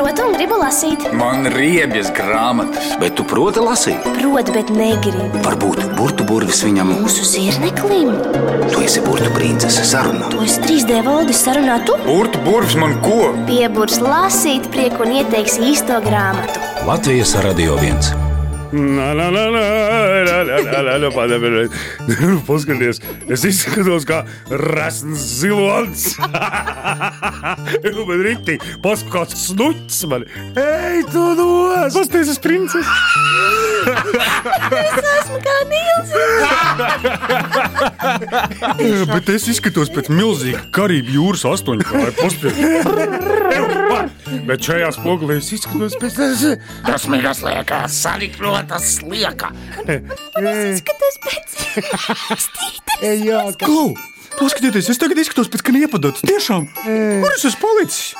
protu un gribu lasīt. Man riebjas grāmatas. Bet tu proti lasīt? Protu, bet negribu. Varbūt burbuļu burvis viņam. Mūsu zirneklim. Tu esi princese sarunā. To es 3D valdis sarunā tu. Burtu burvis man ko? Pieburs lasīt prieku un ieteiks īsto grāmatu. Latvijas radio viens. La, la, la, la, la, la, la, la, Paskaties, paskaties, es izskatos kā rasns zilonis. Man rīktī, paskaties, kāds snuķis man. Ej, tu nos! Paskaties, es princes! es esmu kā Nils! Bet es izskatos pēc milzīga karību jūras astoņkāra. Paskaties! Bet šajā spogulī es izskatos pēc Dusmīgas liekas, sariknotas lieka. Skaties pēc stīta. Klau! Paskatieties, es tagad izskatos pēc kniepadotas. Tiešām! Kur es esmu palicis?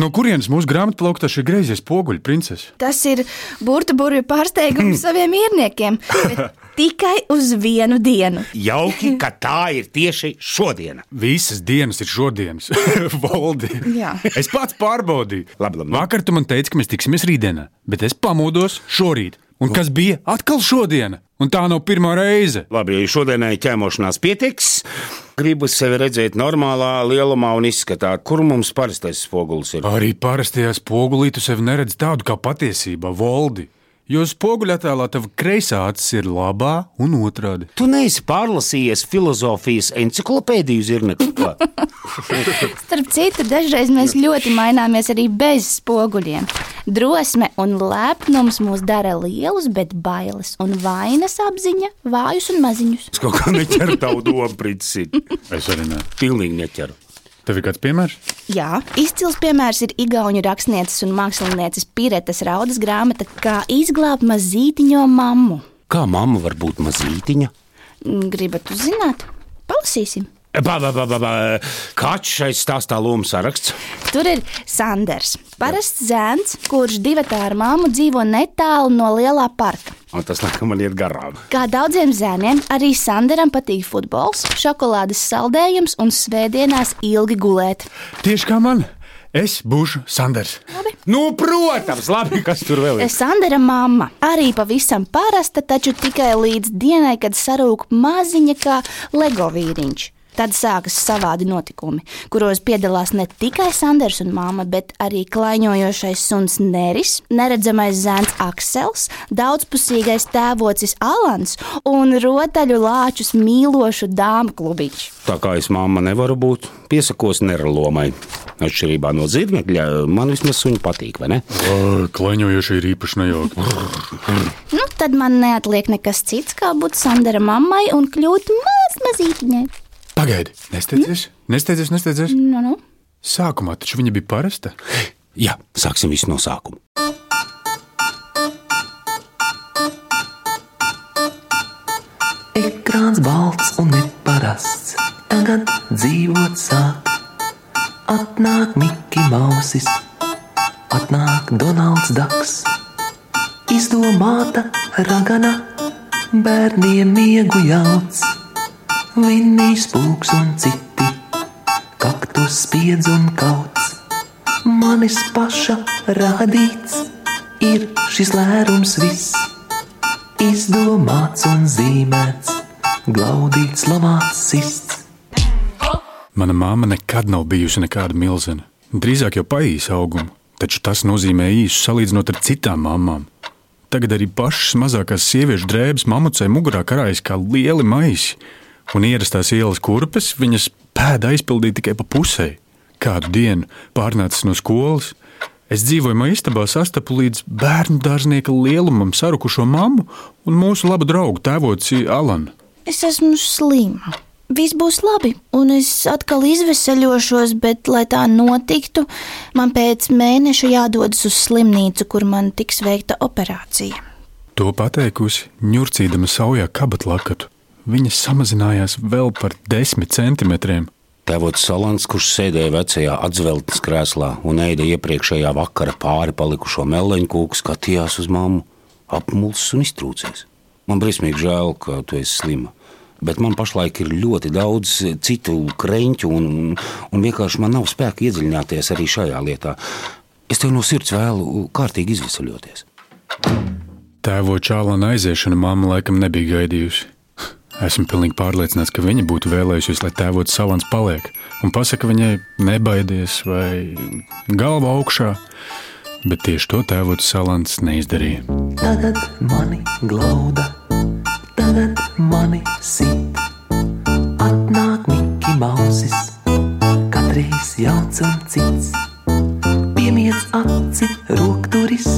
No kurienes mūsu grāmatplauktā šī greizie spoguļi, princese? Tas ir burbuļu pārsteigums saviem mierniekiem. bet Tikai uz vienu dienu. Jauki, ka tā ir tieši šodiena. Visas dienas ir šodienas. Valdi. Jā. Es pats pārbaudīju. Labi, labi. Vakar tu man teici, ka mēs tiksimies rītdienā, bet es pamodos šorīt. Un kas bija atkal šodiena? Un tā nav pirmā reize. Labi, šodienai ķēmošanās pietiks. Gribu sevi redzēt normālā lielumā un izskatā, kur mums parastais spogulis ir. Arī parastajā spogulī tu sevi neredz tādu kā patiesībā, Voldi. Jo spoguļattēlā tava kreisā acis ir labā un otrādi. Tu neesi pārlasījies filozofijas encyklopēdiju zirnekļā. Starp citu, dažreiz mēs ļoti maināmies arī bez spoguļiem. Drosme un lepnums mūs dara lielus, bet bailes un vainas apziņa vājus un maziņus. Es kaut kā neķeru tavu domu, princis. Es arī ne. Pilnīgi neķeru. Tev ir kāds piemērs? Jā, izcils piemērs ir Igaunijas rakstnieces un mākslinieces Piretes raudas grāmata Kā izglābt mazītiņo mammu. Kā mamma var būt mazītiņa? Gribat uzzināt? Palasīsim! Ba, ba, ba, ba, ba. Kāds šeit stāstā lomu saraksts? Tur ir Sanders, parasts zēns, kurš divatā ar māmu dzīvo netālu no lielā parka. Un tas laikam man iet garām. Kā daudziem zēniem, arī Sanderam patīk futbols, šokolādes saldējums un svētdienās ilgi gulēt. Tieši kā man. Es būšu Sanders. Nu, protams, labi, kas tur vēl ir. Sandra mamma arī pavisam parasta, taču tikai līdz dienai, kad sarūk maziņa kā Lego vīriņš. Tad sākas savādi notikumi, kuros piedalās ne tikai Sanders un māma, bet arī klaiņojošais suns Neris, neredzamais zēns Aksels, daudzpusīgais tēvocis Alans un rotaļu lāčus mīlošu dāmu klubiņš. Tā kā es mamma nevaru būt, piesakos neralomai. Atšķirībā no zirnekļa, man vismaz suņi patīk, vai ne? Klaņojoši ir īpaši nejauki. Nu, tad man neatliek nekas cits, kā būt Sandra mammai un kļūt maz mazītiņai. Pagaidi, nesteidzies, nesteidzies, nesteidzies. Nu, nu. Sākumā taču viņa bija parasta. Jā, sāksim visu no sākuma. Ekrāns balts un neparasts, tagad dzīvot sāk. Atnāk Mikls Mausis, atnāk Donalds Daks. Izdomāta ragana, bērniem miegu jauts, vinnijas pūks un citi, kaktus spiedz un kauts. Manis paša radīts ir šis lērums viss izdomāts un zīmēts, glaudīts, lamāts, sists. Mana māma nekad nav bijusi nekāda milzene. Drīzāk jau paīsa augumu, taču tas nozīmē īsu salīdzinot ar citām mamām. Tagad arī pašas mazākās sieviešu drēbes mamucei mugurā karājas kā lieli maisi, un ierastās ielas kurpes viņas pēda aizpildīja tikai pa pusē. Kādu dienu pārnācis no skolas, es dzīvoju istabā, sastapu līdz bērnu dārznieka lielumam sarukušo mammu un mūsu labu draugu tēvoci Alanu. Es esmu slima. Viss būs labi, un es atkal izvesaļošos, bet, lai tā notiktu, man pēc mēneša jādodas uz slimnīcu, kur man tiks veikta operācija. To pateikusi, ņurcīdama saujā kabatlakatu. Viņa samazinājās vēl par desmit centimetriem. Tēvots Salants, kurš sēdēja vecajā atzveltes krēslā un ēda iepriekšējā vakara pāri palikušo meleņkūku, skatījās uz mammu, apmulsis un iztrūcies. Man briesmīgi žēl, ka tu esi slima. Bet man pašlaik ir ļoti daudz citu kreņķu, un, un vienkārši man nav spēka iedziļināties arī šajā lietā. Es tev no sirds vēlu kārtīgi izvesaļoties. Tēvo čālana aiziešanu mamma laikam nebija gaidījusi. Esmu pilnīgi pārliecināts, ka viņa būtu vēlējusies, lai tēvots salants paliek, un pasaka viņai, nebaidies vai galva augšā, bet tieši to tēvots salants neizdarīja. Tagad mani glauda, tagad mani sit. Atnāk Miki Mausis, katreiz un cits. Piemiedz aci, rokturis,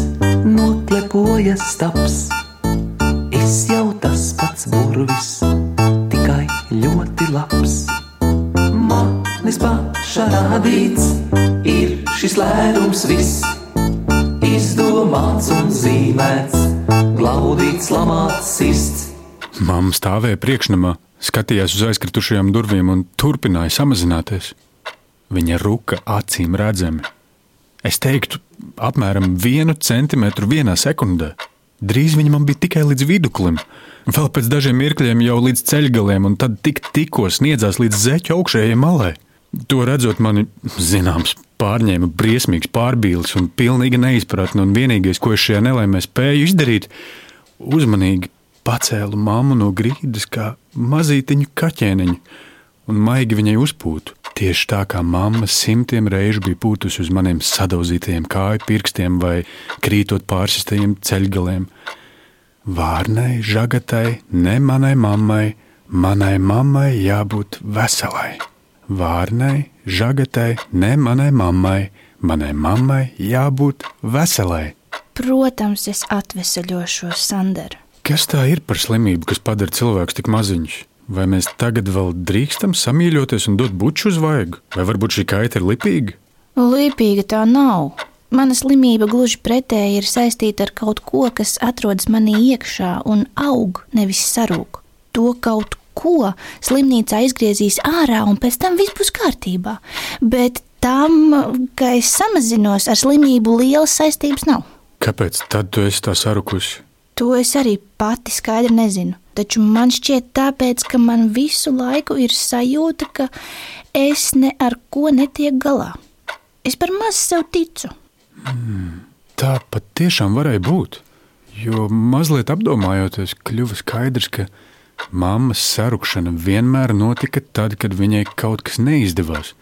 noklepoja staps. Es jau tas pats burvis, ļoti labs. Manis paša radīts, ir šis lērums viss. Izdomāts un zīmēts, glaudīts, lamāts, sists. Mamma stāvēja priekšnamā, skatījās uz aizkritušajām durvīm un turpināja samazināties. Viņa ruka acīm redzami. Es teiktu, apmēram vienu centimetru vienā sekundē. Drīz viņa man bija tikai līdz viduklim, vēl pēc dažiem mirkļiem jau līdz ceļgaliem, un tad tik tikko sniedzās līdz zeķu augšējai malai. To redzot, mani zināms, pārņēma briesmīgs pārbīlis un pilnīga neizpratne, un vienīgais, ko es šajā nelaimē spēju izdarīt, uzmanīgi pacēlu mammu no grīdas kā mazītiņu kaķēniņu un maigi viņai uzpūtu. Tieši tā kā mamma simtiem reižu bija pūtusi uz maniem sadauzītajiem kāju pirkstiem vai krītot pārsistajiem ceļgaliem. Vārnai, žagatai, ne manai mammai, manai mammai jābūt veselai. Vārnai, žagatai, ne manai mammai, manai mammai jābūt veselai. Protams, es atvesaļošos, Sandra. Kas tā ir par slimību, kas padara cilvēku tik maziņš? Vai mēs tagad vēl drīkstam samīļoties un dot buču uz vaigu? Vai varbūt šī kaita ir lipīga? Lipīga tā nav. Mana slimība gluži pretēji ir saistīta ar kaut ko, kas atrodas manī iekšā un aug, nevis sarūk. To kaut ko slimnīcā izgriezīs ārā, un pēc tam viss būs kārtībā. Bet tam, ka es samazinos ar slimību, lielas saistības nav. Kāpēc tad tu esi tā sarukusi? To es arī pati skaidri nezinu. Taču man šķiet, tāpēc, ka man visu laiku ir sajūta, ka es ne ar ko netieku galā. Es par maz sev ticu. Tā patiešām varēja būt. Jo mazliet apdomājoties, kļuva skaidrs, ka mammas sarukšana vienmēr notika tad, kad viņai kaut kas neizdevās.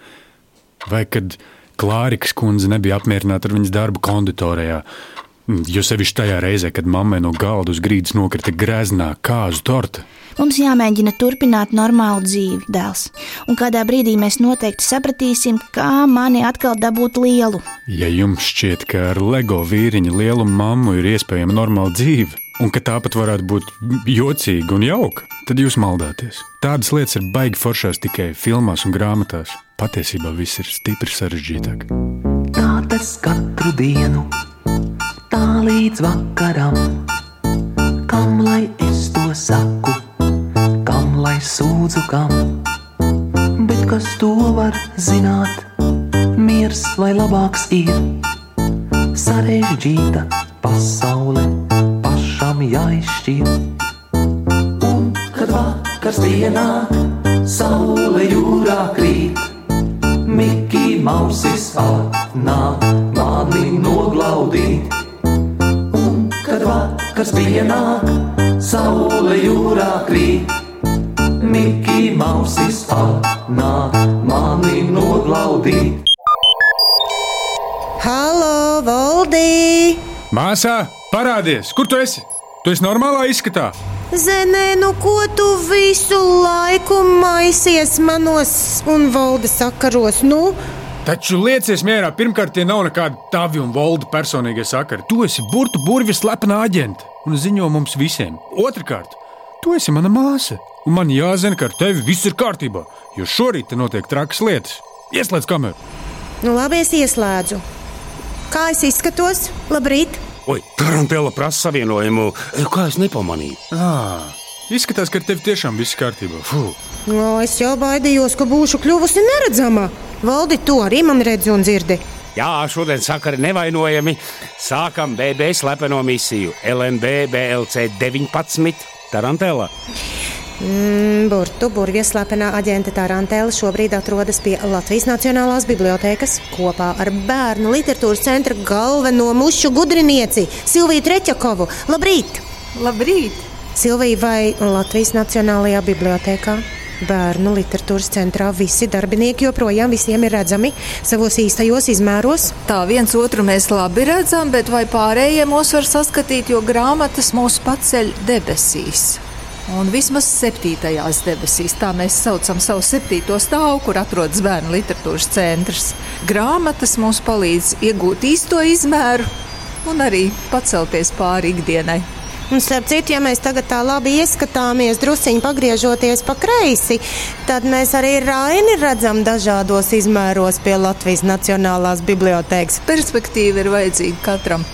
Vai kad Klārikas kundze nebija apmierināta ar viņas darbu konditorijā. Jo sevišķi tajā reizē, kad mammai no galda uz grīdas nokrita greznā kāzu torta. Mums jāmēģina turpināt normālu dzīvi, dēls. Un kādā brīdī mēs noteikti sapratīsim, kā mani atkal dabūt lielu. Ja jums šķiet, ka ar LEGO vīriņa lielu mammu ir iespējama normāla dzīve, un ka tāpat varētu būt jocīga un jauka, tad jūs maldāties. Tādas lietas ir baigi foršās tikai filmās un grāmatās. Patiesībā viss ir stipri sarežģītāk. Tā tas katru dienu, tā līdz vakaram. Kam lai es to saku, kam lai sūdzu kam? Bet kas to var zināt, miers vai labāks ir? Sarežģīta pasaule pašam jāizšķir. Un kad vakars pienāk, saule jūrā krīt. Mikī mausis atnāk vakars pienāk, saule jūrā krīt. Mikī mausis atnāk mani noglaudīt. Halo, Valdī! Māsā, parādies, kur tu esi? Tu esi normālā izskatā. Zenē, nu ko tu visu laiku maisies manos un valdes sakaros? Nu, Taču liecies mierā, pirmkārt, tie nav nekādi tavi un valda personīgie sakari. Tu esi burbuļu burvis slepena aģenta un ziņo mums visiem. Otrakārt, tu esi mana māsa, un man jāzina, ka ar tevi viss ir kārtībā, jo šorīt te notiek trakas lietas. Ieslēdz kameru! nu labi, es ieslēdzu. Kā es izskatos? Labrīt! Oi, Tarantela prasa savienojumu. Kā es nepamanīju? À, izskatās, ka ar tevi tiešām viss kārtībā. Fuh. No, es jau baidījos, ka būšu kļuvusi neredzama. Valdi, tu arī man redzi un dzirdi. Jā, šodien sakari nevainojami. Sākam BB slepeno misiju LNB BLC 19 Tarantela. Mm, Burtu burvju slepenā aģenta Tarantēla šobrīd atrodas pie Latvijas Nacionālās bibliotēkas kopā ar bērnu literatūras centra galveno mušu gudrinieci Silviju Treķakovu. Labrīt! Labrīt! Silvija, vai Latvijas Nacionālajā bibliotēkā bērnu literatūras centrā visi darbinieki joprojām visiem ir redzami savos īstajos izmēros? Tā viens otru mēs labi redzam, bet vai pārējie mūs var saskatīt, jo grāmatas mūs paceļ debesīs. Un vismaz septītajās debesīs, tā mēs saucam savu septīto stāvu, kur atrodas bērnu literatūras centrs. Grāmatas mums palīdz iegūt īsto izmēru un arī pacelties pāri ikdienai. Un, starp citu, ja mēs tagad tā labi ieskatāmies, druskuļi pagriežoties pa kreisi, tad mēs arī Raini redzam dažādos izmēros pie Latvijas Nacionālās bibliotēkas. Perspektīva ir vajadzīga katram.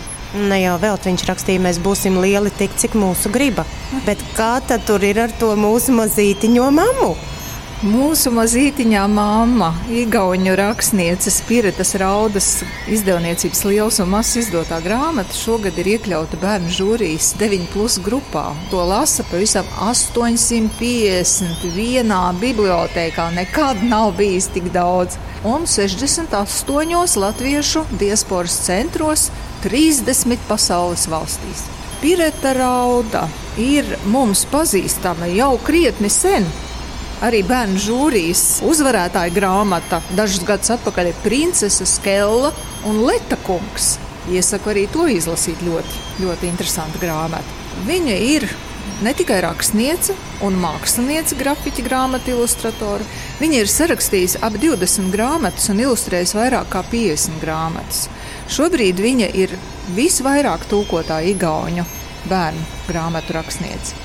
Ne jau vēl viņš rakstīja, mēs būsim lieli tik, cik mūsu griba. Bet kā tad tur ir ar to mūsu mazītiņo mammu? Mūsu mazītiņā māma, Igaunijas rakstniece Spiritas Raudas izdevniecības liels un mazs izdotā grāmata šogad ir iekļauta bērnu žūrijas 9 plus grupā. To lasa pavisam 850 vienā bibliotekā. Nekad nav bijis tik daudz. Un 68 latviešu diasporas centros 30 pasaules valstīs. Pireta Rauda ir mums pazīstama jau krietni sen. Arī bērnu žūrijas uzvarētāja grāmata dažus gadus atpakaļ ir Princese Skella un Leta kungs. Iesaku arī to izlasīt ļoti, ļoti interesantu grāmatu. Viņa ir ne tikai rakstniece un māksliniece, grafiķa grāmatu ilustratore. Viņa ir sarakstījusi ap 20 grāmatas un ilustrējusi vairāk kā 50 grāmatas. Šobrīd viņa ir visvairāk tūkotā igauņu bērnu grāmatu rakstniece.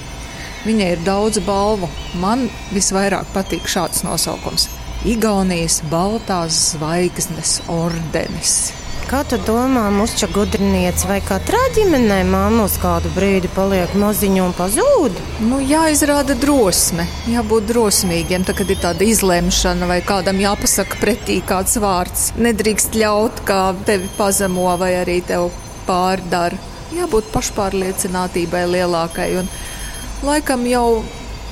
Viņai ir daudz balvu. Man visvairāk patīk šāds nosaukums - Igaunijas Baltās zvaigznes ordenis. Kā tu domā, mušķa gudriniece vai katrā ģimenē māma uz kādu brīdi paliek maziņa un pazūd? Nu, jāizrāda drosme, jābūt drosmīgiem, tad, kad ir tāda izlemšana vai kādam jāpasaka pretī kāds vārds. Nedrīkst ļaut, kā tevi pazemo vai arī tev pārdara. Jābūt pašpārliecinātībai lielākai. Un laikam jau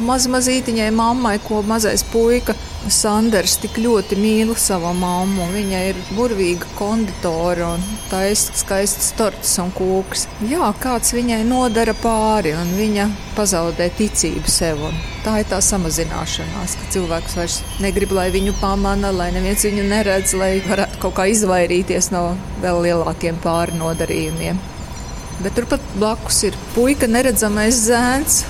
mazmazītiņai mammai, ko mazais puika Sanders tik ļoti mīl savu mammu. Viņa ir burvīga konditore un taisa skaistas tortes un kūks. Jā, kāds viņai nodara pāri, un viņa pazaudē ticību sev. Tā ir tā samazināšanās, ka cilvēks vairs negrib, lai viņu pamana, lai neviens viņu neredz, lai varētu kaut kā izvairīties no vēl lielākiem pārnodarījumiem. Bet turpat blakus ir puika neredzamais zēns.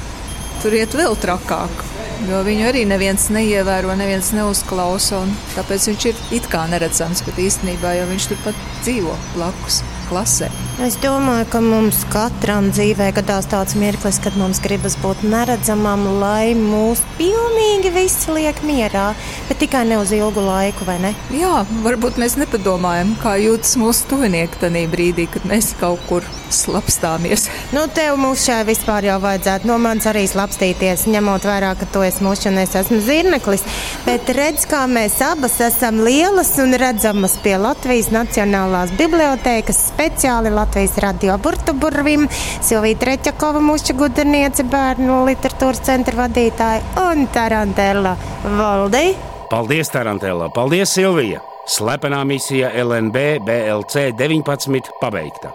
Tur iet vēl trakāk. Jo viņu arī neviens neievēro, neviens neuzklausa. Tāpēc viņš ir it kā neredzams, bet īstenībā jau viņš turpat dzīvo blakus klasē. Es domāju, ka mums katram dzīvē gadās tāds mirklis, kad mums gribas būt neredzamam, lai mūs pilnīgi visi liek mierā, bet tikai ne uz ilgu laiku, vai ne? Jā, varbūt mēs nepadomājam, kā jūtas mūsu tuvinieki tajā brīdī, kad mēs kaut kur slapstāmies. Nu, tev mums šai vispār jau vajadzētu no manis arī slapstīties, ņemot vērā, ka tu esi mūsu un es esmu zirneklis. Bet redz, kā mēs abas esam lielas un redzamas pie Latvijas Nacionālās bibliotēkas speciāli Latvijas radio burvim, Silvija Treķakova, mūsu gudrniece, bērnu literatūras centra vadītāja un Tarantella Valdi. Paldies, Tarantēlā! Paldies, Silvija! Slepenā misija LNB BLC 19 pabeigta.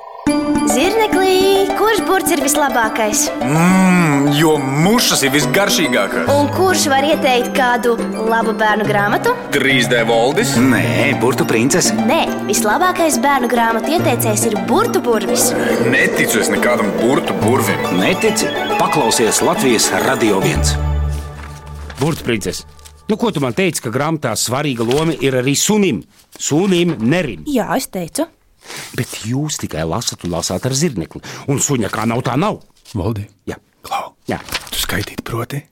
Zirneklī, kurš burts ir vislabākais? Mmm, jo mušas ir visgaršīgākās. Un kurš var ieteikt kādu labu bērnu grāmatu? 3D valdis. Nē, burtu princese. Nē, vislabākais bērnu grāmatu ieteicējs ir Burtu burvis. Neticu es nekādam burtu burvim. Netici? Paklausies Latvijas Radio 1. Burbuļs princese! Nu, ko tu man teici, ka grāmatā svarīga loma ir arī sunim? Sunim nerim. Jā, es teicu. Bet jūs tikai lasat un lasāt ar zirnekli. Un suņa kā nav, tā nav. Valdi, Jā, klau, jā. tu skaitīt proti?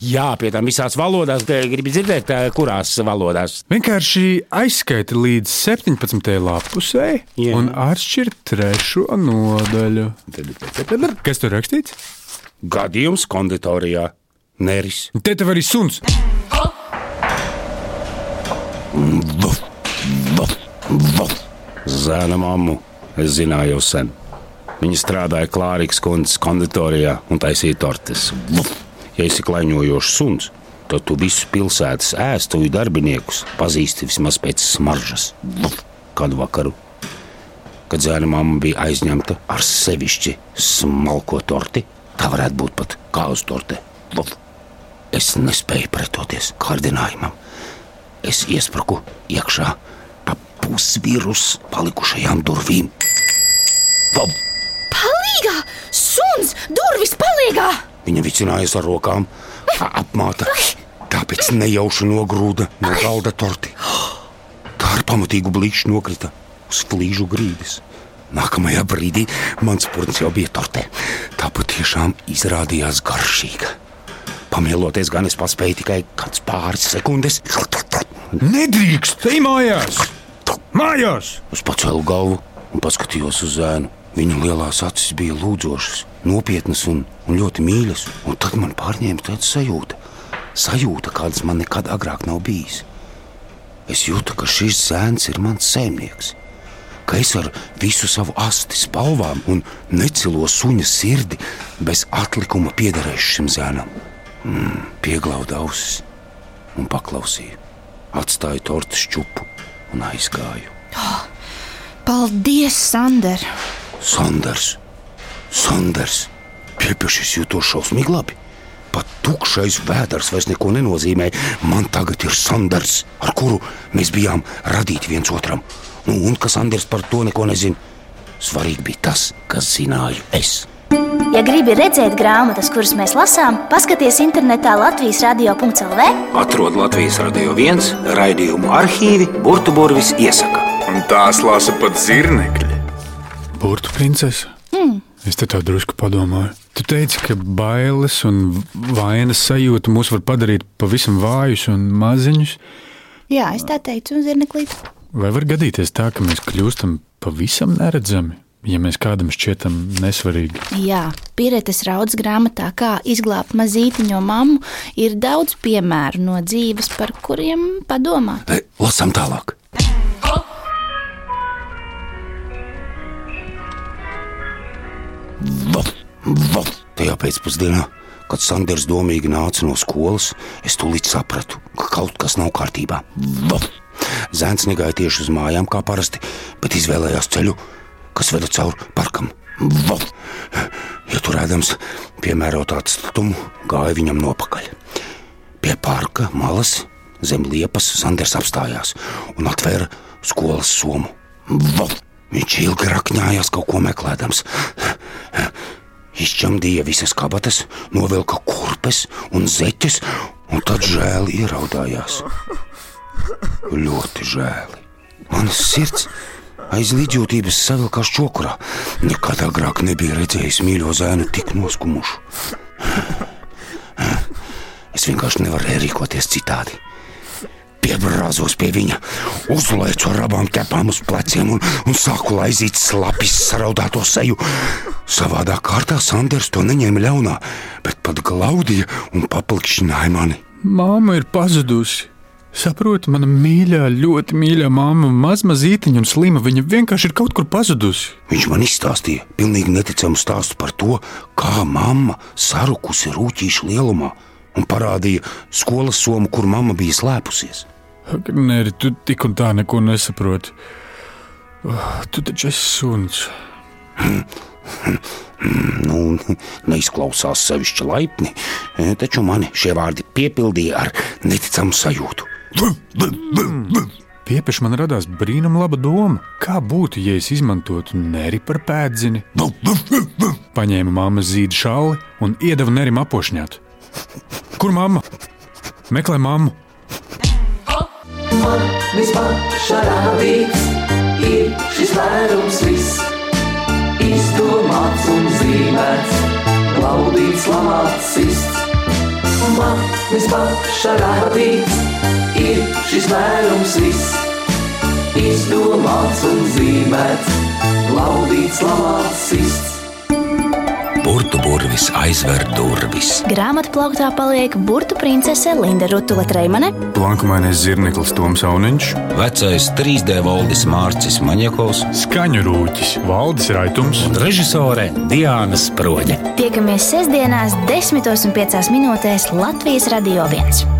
jā pie tam visās valodās. Te Gribi dzirdēt, ā, kurās valodās? Vienkārši aizskaiti līdz 17. lapusē Jā. un atšķir trešo nodaļu. Kas tur rakstīts? Gadījums konditorijā. Neris. Te tev arī suns. Vuf, vuf, vuf. Zēna mammu es zināju jau sen. Viņa strādāja Klārikas kundzes konditorijā un taisīja tortes. Ja esi klaiņojošs suns, tad tu visus pilsētas ēstuvi darbiniekus pazīsti vismaz pēc smaržas. Kādu vakaru, kad zēna mamma bija aizņemta ar sevišķi smalko torti, tā varētu būt pat kāzu torte. Es nespēju pretoties kārdinājumam. Es iespruku iekšā pa pusvirus palikušajām durvīm. Vuf. Palīgā! Suns! Durvis palīgā! Viņa vicinājas ar rokām, a- apmāta, tāpēc nejauši nogrūda no galda torti. Tā ar pamatīgu blīkšķi nokrita uz flīžu grīdas. Nākamajā brīdī mans purns jau bija tortē. Tā patiešām izrādījās garšīga. Pamieloties gan es paspēju tikai kāds pāris sekundes. Nedrīkst, ej mājās! Mājās! Es pacēlu galvu un paskatījos uz zēnu. Viņa lielās acis bija lūdzošas, nopietnas un, un ļoti mīļas. Un tad man pārņēma tāda sajūta, sajūta, kādas man nekad agrāk nav bijis. Es jūtu, ka šis zēns ir mans saimnieks, ka es ar visu savu asti, spalvām un necilo suņa sirdi bez atlikuma piederēšu šim zēnam. Mm, pieglaudu ausis un paklausīju, atstāju tortes čupu un aizgāju. Paldies, Sander! Sanders, Sanders, piepiešis jūtos šausmīgi labi. Pat tukšais vēders vairs neko nenozīmē. Man tagad ir Sanders, ar kuru mēs bijām radīti viens otram. Nu, un ka Sanders par to neko nezina. Svarīgi bija tas, kas zināju es. Ja gribi redzēt grāmatas, kuras mēs lasām, paskaties internetā Latvijas radio.cl. Atrod Latvijas radio viens raidījumu arhīvi Burbuļsaktas iesaka. Un tās lasa pat zirnekļi. Burtu princese. Mm. Es te tā drusku padomāju. Tu teici, ka bailes un vainas sajūta mūs var padarīt pavisam vājus un maziņus. Jā, es tā teicu, zirneklīt. Vai var gadīties tā, ka mēs kļūstam pavisam neredzami, ja mēs kādam šķietam nesvarīgi? Jā, Piretes raudas grāmatā, kā izglābt mazītiņo mammu, ir daudz piemēru no dzīves, par kuriem padomāt. E, lasām tālāk. Vaf, vaf. Tajā pēcpusdienā, kad Sanders domīgi nāca no skolas, es tūlīt sapratu, ka kaut kas nav kārtībā. Vaf. Zēns negāja tieši uz mājām kā parasti, bet izvēlējās ceļu, kas veda cauri parkam. Vaf. Ja turēdams piemērotā atstumu, gāja viņam nopakaļ. Pie parka malas zem liepas Sanders apstājās un atvēra skolas somu. Vaf. Viņš ilgi rakņājās, kaut ko meklējams. Izčamdīja visas kabatas, novilka kurpes un zeķes, un tad žēli ieraudājās. Ļoti žēli. Manas sirds aiz līdzjūtības savilkās čokurā. Nekad agrāk nebija redzējis mīļo zēnu tik noskumušu. Es vienkārši nevarēju rīkoties citādi. Piebrāzos pie viņa, uzlēcu ar abām ķepām uz pleciem un, un sāku laizīt slapjas saraudāto seju. Savādā kārtā Sanders to neņēma ļaunā, bet pat glaudīja un paplikšķināja mani. Māma ir pazudusi. Saproti, mana mīļā, ļoti mīļā māma, mazmazītiņa un slima. Viņa vienkārši ir kaut kur pazudusi. Viņš man izstāstīja pilnīgi neticamu stāstu par to, kā mamma sarukusi rūtīšu lielumā un parādīja skolas somu, kur mamma bija slēpusies. Nē, tu tik un tā neko nesaproti. Oh, tu taču esi suns. Nu, neizklausās sevišķi laipni, taču mani šie vārdi piepildīja ar neticamu sajūtu. Piepeši man radās brīnum laba doma. Kā būtu, ja es izmantotu neri par pēdzini? Paņēmu mammas zīdu šalli un iedevu nerim apošņāt. Kur mamma? Meklē mammu! Man vispār radīts ir šis lērums viss. Izdomāts un zīmēts, laudīts, lamāts, sists. Man vispār radīts ir šis lērums viss. Izdomāts un zīmēts, laudīts, lamāts, sists. burvis aizver durvis. Grāmatā plauktā paliek burtu princese Linda Rutula Treimane, Blankumainais zirneklis Toms Auniņš, Vecais 3D valdis Mārcis Maņakovs skaņu rūķis Valdis Raitums. un režisore Diana Sproģe. tiekamies sestdienās, 10,5 minūtēs Latvijas Radio 1.